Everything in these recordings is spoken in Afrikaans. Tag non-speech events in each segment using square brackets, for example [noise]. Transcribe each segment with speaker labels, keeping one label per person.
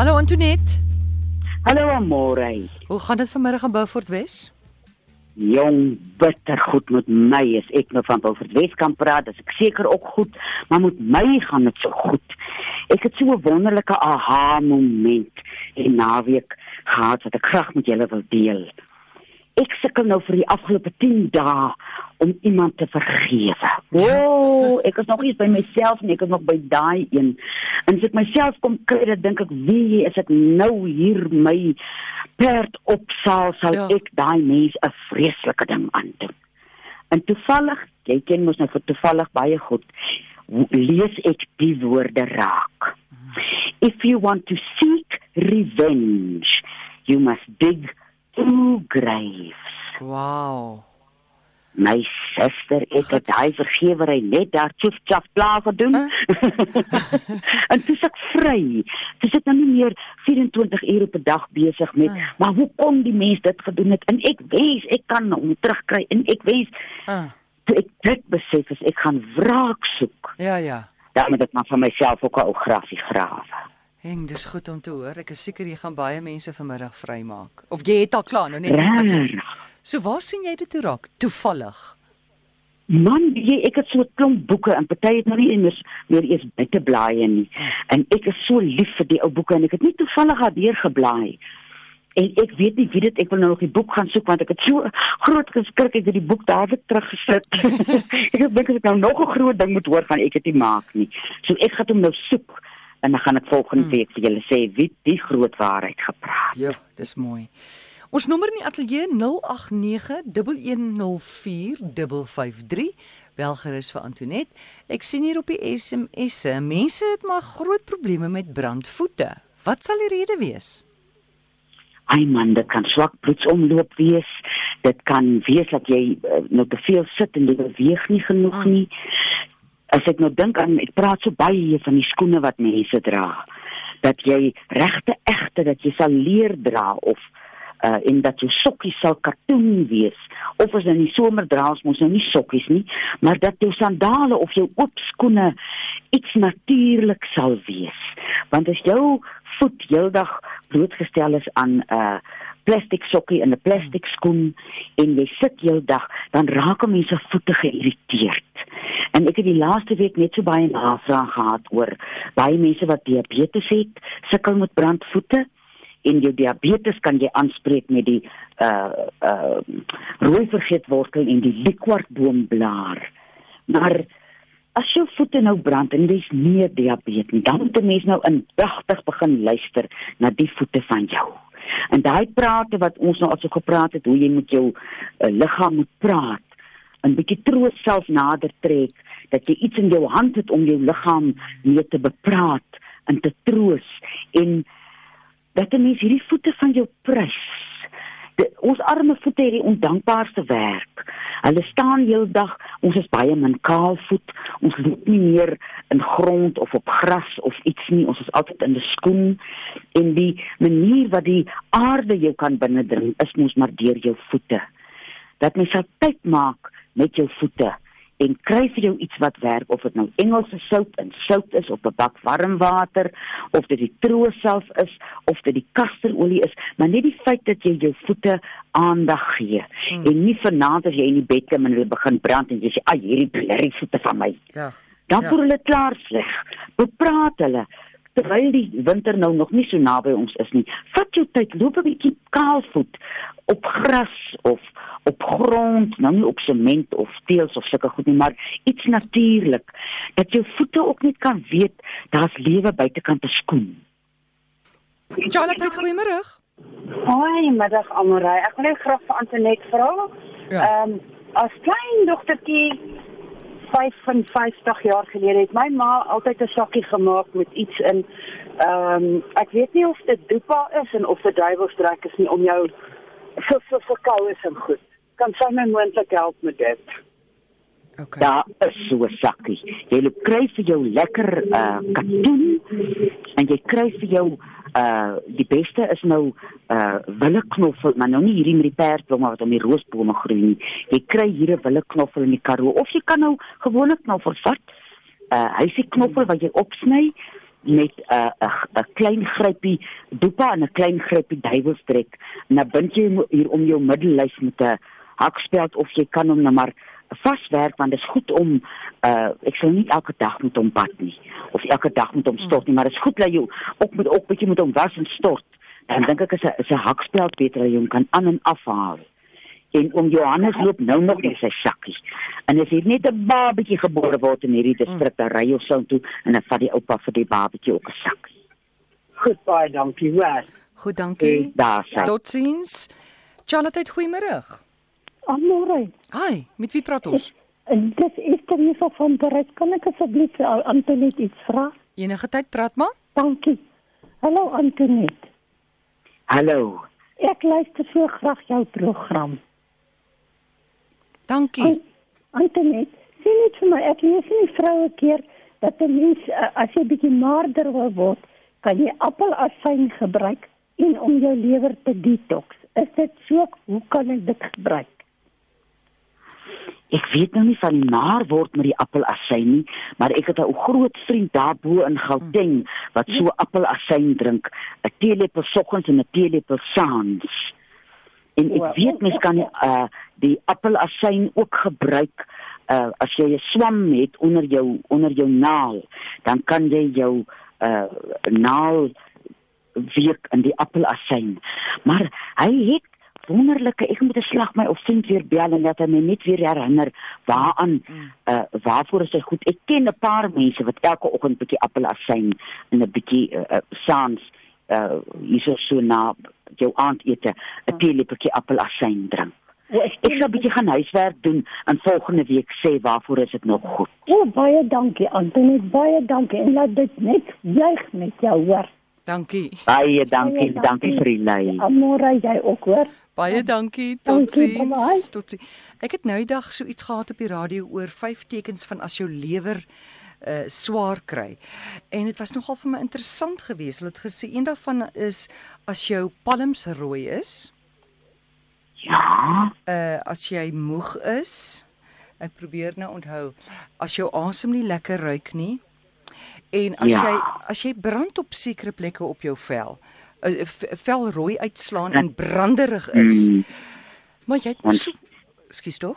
Speaker 1: Hallo Antoinette.
Speaker 2: Hallo Amore.
Speaker 1: Hoe gaan dit vanmiddag in Beaufort Wes?
Speaker 2: Jong, bitter goed met my is ek nou van Beaufort Wes kan praat, dis ek seker ook goed, maar met my gaan dit so goed. Ek het so 'n wonderlike aha moment in naweek gehad wat ek graag met julle wil deel. Ek sukkel nou vir die afgelope 10 dae om iemand te vergewe. O, oh, ek is nog nie by myself nie, ek is nog by daai een. En as ek myself kom kry, dan dink ek, wie is ek nou hier my perd opsaal sal
Speaker 1: Ja.
Speaker 2: ek daai mens 'n vreeslike ding aandoen. En toevallig, jy ken mos nou vir toevallig baie goed, lees ek die woorde raak. If you want to seek revenge, you must dig two graves.
Speaker 1: Wow.
Speaker 2: My suster, ek het daai vergewery net daar tjof tjof klaar gedoen. [laughs] en dis ek vry. Dis ek nou nie meer 24 ure per dag besig met,
Speaker 1: Ah.
Speaker 2: maar hoe kon die mens dit gedoen het? En ek wens ek kan hom terugkry en ek wens
Speaker 1: Ah,
Speaker 2: toe ek dit besef is ek gaan wraak soek.
Speaker 1: ja ja.
Speaker 2: Dan moet ek maar van myself ook 'n ou grafie grawe.
Speaker 1: Heng, dis goed om te hoor. Ek is seker jy gaan baie mense vanmiddag vrymaak. Of jy het al klaar, nou net nie So waar sien jy dit toe raak? Toevallig.
Speaker 2: Man, jy, ek het so 'n klomp boeke en party het nou nie eens meer eers buite blaaie nie. En ek is so lief vir die ou boeke en ek het nie toevallig daardeur geblaai. En ek weet nie wie dit ek wil nou nog die boek gaan soek want ek het so groot geskrik ek het die boek daar weer teruggesit. [laughs] [laughs] ek dink as ek nou nog 'n groot ding moet hoor gaan ek dit nie maak nie. So ek gaan hom nou soek en dan gaan ek volgende
Speaker 1: Hmm.
Speaker 2: week vir julle sê wie die groot waarheid gepraat.
Speaker 1: Ja, dis mooi. Ons nommer in die ateljee 0891104553. Bel gerus vir Antoinette. Ek sien hier op die SMS'e, mense het maar groot probleme met brandvoete. Wat sal die rede wees?
Speaker 2: Ai man, dit kan swak bloedsomloop wees. Dit kan wees dat jy uh, nou te veel sit en jy beweeg nie genoeg
Speaker 1: Mm.
Speaker 2: nie. As ek nou dink aan ek praat so baie hier van die skoene wat mense dra, dat jy regte egte dat jy sal leer dra of uh en dat jou sokkies sal katoen wees. Of as in die somer dra ons mos nou nie sokkies nie maar dat jou sandale of jou oop skoene iets natuurlik sal wees. Want as jou voet heeldag blootgestel is aan 'n uh, plastiek sokkie en 'n plastiek skoen en jy sit heeldag dan raak mense voete geïrriteerd. En ek het die laaste week net so baie navraag gehad oor baie mense wat diabetes het sukkel met brandvoete en jou diabetes kan jy aanspreek met die uh uh rooi vergeetwortel en die liquortboomblaar. Maar as jou voete nou brand en jy's nie diabetes nie, dan moet 'n mens nou indagtig begin luister na die voete van jou. En daai prate wat ons nou al so gepraat het hoe jy met jou uh, liggaam moet praat, 'n bietjie troos self nader trek, dat jy iets in jou hand het om jou liggaam mee te bepraat en te troos en dat 'n mens hierdie voete van jou prys. De, ons arme voete het die ondankbaarste werk. Hulle staan heeldag, ons is baie min kaalvoet. Ons loop nie meer in grond of op gras of iets nie. Ons is altyd in 'n skoen en die manier wat die aarde jou kan binnendring is mos maar deur jou voete. Dat mens sal tyd maak met jou voete en kry vir jou iets wat werk of dit nou Engelse sout en sout is of 'n bak warm water of dit die trooself is of dit die kasterolie is maar net die feit dat jy jou voete aandag gee hmm. en nie vanaand as jy in die bed klim en hulle begin brand en jy sê ag hierdie blerrie voete van my
Speaker 1: Ja.
Speaker 2: dan
Speaker 1: Ja.
Speaker 2: voel hulle klaar sleg bepraat hulle terwyl die winter nou nog nie so naby ons is nie vat jou tyd loop 'n bietjie kaalvoet op gras of op grond, nou nie op sement of teels of sulke goed nie, maar iets natuurlik dat jou voete ook net kan weet daar's lewe buitekant 'n skoen.
Speaker 1: Charlotte, goeiemôre.
Speaker 3: Hoi, middag Amorey. Ek wil net graag vir Antoinette vra.
Speaker 1: Ja.
Speaker 3: Ehm um, as klein dogtertjie 55 jaar gelede het my ma altyd 'n sakkie gemaak met iets in ehm um, ek weet nie of dit dopa is en of dit duiwelsdrek is nie om jou vir vir vir koue en goed. Kan sy my moontlik help met dit?
Speaker 1: Okay.
Speaker 2: Daar is so 'n sakkie. Jy loop kry vir jou lekker uh katoen en jy kry vir jou uh die beste is nou uh willeknoffel, maar nou nie hierdie met die perdbome wat om die roosbome groei nie. Jy kry hier 'n willeknoffel in die Karoo of jy kan nou gewone knoffel vat. Uh hy sê knoffel wat jy opsny met 'n uh, 'n klein grypie dopa en 'n klein grypie duiwelstrek en dan bind jy hier om jou middellys met 'n hakspeld of jy kan hom nou maar vaswerk want dit is goed om uh ek sal nie elke dag met hom bad nie of elke dag met hom stort nie maar dit is goed dat jy ook met ook bietjie met hom was en stort dan dink ek is 'n is 'n hakspeld beter dat jy hom kan aan en afhaal en om Johannes loop nou nog in sy sakkie en as hy net 'n babatjie gebore word in hierdie distrik dan ry ons so toe en dan vat die oupa vir die babatjie ook 'n sakkie
Speaker 3: Goed baie dankie, hoor.
Speaker 1: Goed, dankie.
Speaker 2: daar sê
Speaker 1: Totsiens. Charlotte, goeiemôre.
Speaker 4: Amore.
Speaker 1: Hi, met wie praat ons?
Speaker 4: En dis Esther hier van Parijs. Kan ek asseblief vir ou Antoinette iets vra?
Speaker 1: Enige tyd praat maar.
Speaker 4: Dankie. Hallo Antoinette.
Speaker 2: hallo
Speaker 4: Ek luister so graag jou program.
Speaker 1: Dankie.
Speaker 4: An Antoinette, sê net vir my, ek lees in die vroue keer dat 'n mens uh, as jy bietjie maarder wil word, kan jy appelasyn gebruik en om jou lewer te detox. Is dit so? Hoe kan ek dit gebruik?
Speaker 2: Ek weet nou nie van die maar word met die appelasyn nie, maar ek het 'n groot vriend daarbo in Gauteng wat so appelasyn drink, 'n teelepel soggens en 'n teelepel saans. En ek weet mens kan uh die appelasyn ook gebruik uh as jy 'n swam het onder jou onder jou naal, dan kan jy jou uh naal week in die appelasyn. Maar hy het wonderlike ek moet 'n slag my of vriend weer bel en dat hy my net weer herinner waaraan uh waarvoor is hy goed. Ek ken 'n paar mense wat elke oggend 'n bietjie appelasyn en 'n bietjie uh, uh, saans uh hierso so na jou aandete 'n teelepeltjie appelasyn drink.
Speaker 4: O, ek
Speaker 2: Ek sal 'n bietjie gaan huiswerk doen en volgende week sê waarvoor is dit nog goed.
Speaker 4: O, baie dankie Antoinette, baie dankie. En laat dit net juig met jou hoor.
Speaker 1: Dankie.
Speaker 2: Baie dankie,
Speaker 4: Baie
Speaker 2: dankie vir die lei.
Speaker 4: Amore jy ook hoor.
Speaker 1: Baie dankie.
Speaker 4: Dankie,
Speaker 1: Totsiens. Totsiens. Ek het nou die dag so iets gehad op die radio oor vyf tekens van as jou lewer uh swaar kry. En dit was nogal vir my interessant geweest. Hulle het gesê een daarvan is as jou palms rooi is,
Speaker 2: Ja,
Speaker 1: uh as jy moeg is. Ek probeer nou onthou as jou asem nie lekker ruik nie. En as
Speaker 2: Ja.
Speaker 1: jy as jy brand op sekere plekke op jou vel, uh, vel rooi uitslaan en branderig is.
Speaker 2: mm,
Speaker 1: Maar jy het so Skus tog?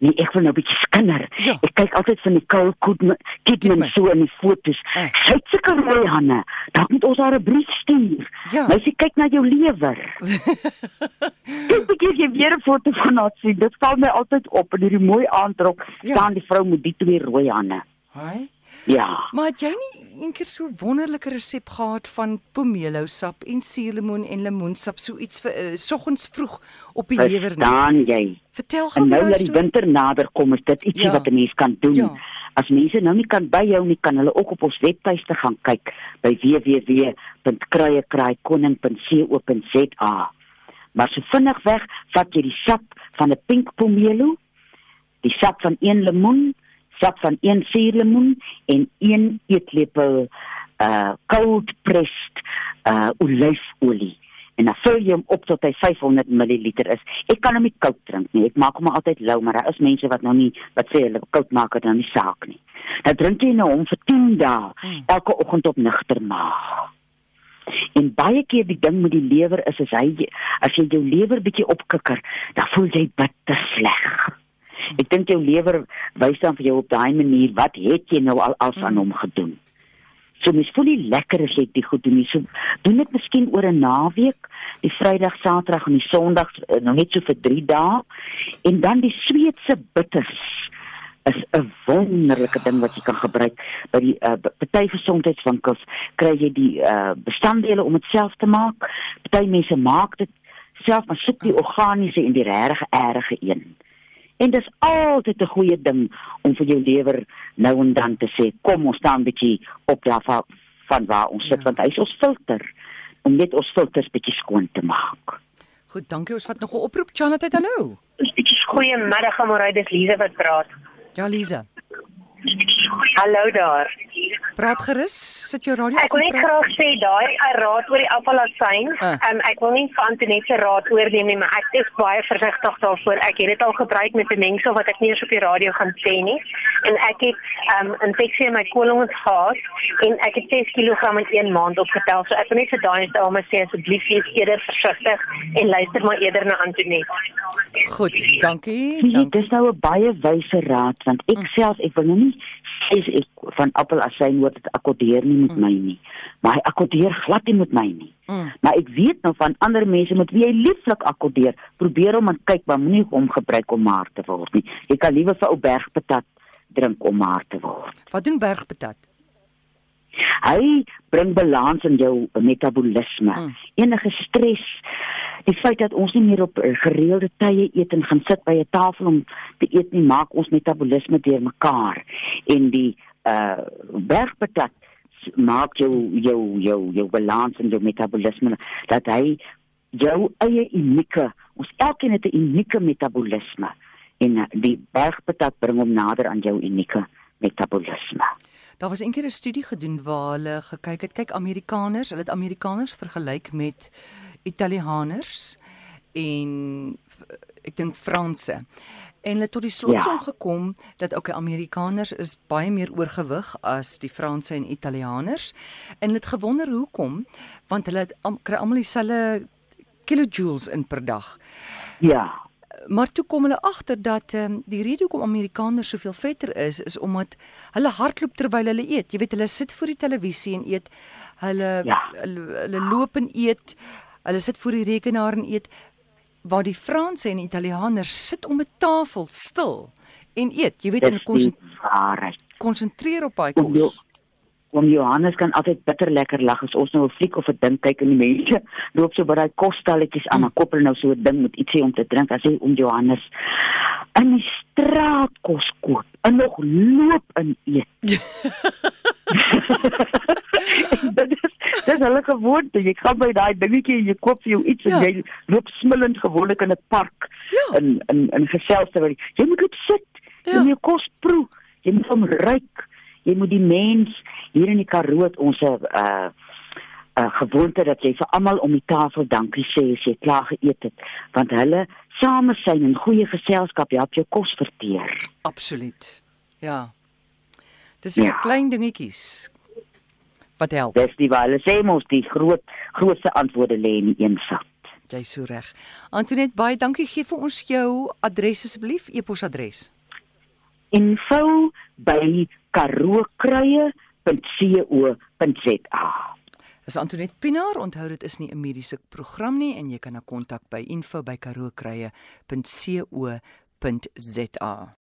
Speaker 2: nee, ek wil nou 'n bietjie skinder.
Speaker 1: Ja.
Speaker 2: Ek kyk altyd van die Nicole Kidman
Speaker 1: Kidman.
Speaker 2: Kidman so in die fotos.
Speaker 1: Eh.
Speaker 2: Sy het sulke rooi hande. Dalk moet ons haar 'n brief stuur.
Speaker 1: Ja.
Speaker 2: Meisie, kyk na jou lewer. [laughs] Ek gee jy weer 'n foto van haar sien. Dit val my altyd op in hierdie mooi aandrok
Speaker 1: Ja.
Speaker 2: staan die vrou met die twee rooi hande.
Speaker 1: Haai.
Speaker 2: Ja.
Speaker 1: Maar het jy nie eendag so 'n wonderlike resep gehad van pomelo sap en suurlemoen en lemoensap so iets vir uh, soggens vroeg op die lewer nie?
Speaker 2: Verstaan jy?
Speaker 1: Vertel
Speaker 2: En
Speaker 1: gou
Speaker 2: nou dat die winter nader kom, is dit ietsie
Speaker 1: Ja.
Speaker 2: wat 'n mens kan doen.
Speaker 1: Ja.
Speaker 2: As mense nou nie kan byhou nie, kan hulle ook op ons webtuiste gaan kyk by www.kruiekraaikoning.co.za. Maar so vinnig weg, vat jy die sap van 'n pink pomelo, die sap van een lemoen, sap van een suurlemoen en een eetlepel uh cold pressed uh olyfolie en dan vul jy hom op tot hy 500 ml is. Ek kan hom nie koud drink nie. Ek maak hom altyd lou, maar daar is mense wat nou nie wat sê hulle koud maak dit dan nie saak nie. Dan drink jy nou hom vir 10 dae
Speaker 1: Mm.
Speaker 2: elke oggend op nigter maag. En baie keer die ding met die lewer is as hy as jy jou lewer bietjie opkikker, dan voel jy bitter sleg. Ek dink jou lewer wys dan vir jou op daai manier wat het jy nou al als aan hom gedoen. So mens voel nie lekker as jy dit goed doen nie. So doen dit miskien oor 'n naweek, die Vrydag, Saterdag en die Sondag eh, nou net so vir 3 dae en dan die Sweedse bitters is 'n wonderlike ding wat jy kan gebruik by die uh, party gesondheidswinkels kry jy die uh, bestanddele om dit self te maak. Party mense maak dit self maar soek die organiese en die regte erge een. En dis altyd 'n goeie ding om vir jou lewer nou en dan te sê, kom ons staan 'n bietjie op daarvan van waar ons sit
Speaker 1: Ja.
Speaker 2: want hy is ons filter om net ons filters bietjie skoon te maak.
Speaker 1: Goed, dankie. Ons vat nog 'n oproep. Chanat, hallo.
Speaker 5: Goeiemiddag, Amorey, dis Lize wat praat.
Speaker 1: Ja, Lize.
Speaker 5: Hallo daar.
Speaker 1: Praat gerus, sit jou radio
Speaker 5: Ek wil net graag sê daai 'n raad oor die appelassyn.
Speaker 1: Ah.
Speaker 5: Um, ek wil nie vir Antoinette se raad oorneem nie, maar ek is baie versigtig daarvoor. Ek het dit al gebruik met 'n mengsel wat ek nie eens op die radio gaan sê nie. En ek het um infeksie in my kolons gehad en ek het 6 kg in 1 maand opgetel. So ek wil net vir daai dames sê asseblief wees eerder versigtig en luister maar eerder na Antoinette.
Speaker 1: Goed, dankie. Dankie.
Speaker 2: dis nou 'n baie wyse raad want ek mm. self ek wil nou nie sê ek van appelassyn word dit akkordeer nie met mm. my nie. Maar hy akkordeer glad nie met my nie.
Speaker 1: Mm.
Speaker 2: Maar ek weet nou van ander mense met wie hy lieflik akkordeer. Probeer hom en kyk, maar moenie hom gebruik om maar te word nie. Jy kan liewer vir ou bergpatat drink om maar te word.
Speaker 1: Wat doen bergpatat?
Speaker 2: Hy bring balans in jou metabolisme.
Speaker 1: Mm.
Speaker 2: Enige stres, die feit dat ons nie meer op eh, gereelde tye eet en gaan sit by 'n tafel om te eet nie, maak ons metabolisme deurmekaar. En die uh bergpatat s- maak jou jou jou jou balans in jou metabolisme dat hy jou eie unieke, ons elkeen het 'n unieke metabolisme en uh, die bergpatat bring hom nader aan jou unieke metabolisme.
Speaker 1: Daar was eendag 'n studie gedoen waar hulle gekyk het, kyk Amerikaners, hulle het Amerikaners vergelyk met Italianers en eh, ek dink Franse. En hulle tot die slotsom
Speaker 2: Ja.
Speaker 1: gekom dat ook die Amerikaners is baie meer oorgewig as die Franse en Italianers. En hulle het gewonder hoekom, want hulle am- kry almal dieselfde kilojoules in per dag.
Speaker 2: Ja.
Speaker 1: Maar toe kom hulle agter dat ehm um, die rede hoekom Amerikaners soveel vetter is is omdat hulle hardloop terwyl hulle eet. Jy weet hulle sit voor die televisie en eet. Hulle
Speaker 2: Ja.
Speaker 1: hulle, hulle loop en eet. Hulle sit voor die rekenaar en eet waar die Franse en Italianers sit om 'n tafel stil en eet. Jy weet hulle
Speaker 2: Dis
Speaker 1: konsen-
Speaker 2: die waarheid.
Speaker 1: konsentreer op daai kos.
Speaker 2: Oom Johannes kan altyd bitter lekker lag as ons nou 'n fliek of 'n ding kyk en die mense [laughs] loop so by daai kosstalletjies aan,
Speaker 1: Mm.
Speaker 2: dan koppel nou so 'n ding met ietsie om te drink. Dan sê oom Johannes in die straat kos koop en nog loop en eet. [laughs] [laughs] dit dis hulle gewoonte. Jy gaan by daai dingetjie en jy koop vir jou iets
Speaker 1: Ja.
Speaker 2: en jy loop smillend gewoonlik in 'n park
Speaker 1: Ja.
Speaker 2: in in in gesels terwyl jy- moet dit sit.
Speaker 1: Ja.
Speaker 2: Jy moet jou kos proe. Jy moet hom ruik. Jy moet die mens hier in die Karoo ons 'n uh uh gewoonte dat jy vir almal om die tafel dankie sê as jy klaar geëet het, want hulle samesyn en goeie geselskap help jou kos verteer.
Speaker 1: Absoluut. Ja. Dis
Speaker 2: Ja.
Speaker 1: klein dingetjies wat help.
Speaker 2: Dis die waar hulle sê mos die groot grootste antwoorde lê in die eenvoud.
Speaker 1: Jy's so reg. Antoinette, baie dankie. Gee vir ons jou adres asseblief, e-posadres.
Speaker 2: Info by karookruie.co.za.
Speaker 1: Dis Antoinette Pinaar. Onthou dit is nie 'n mediese program nie en jy kan na kontak by info@karookruie.co.za.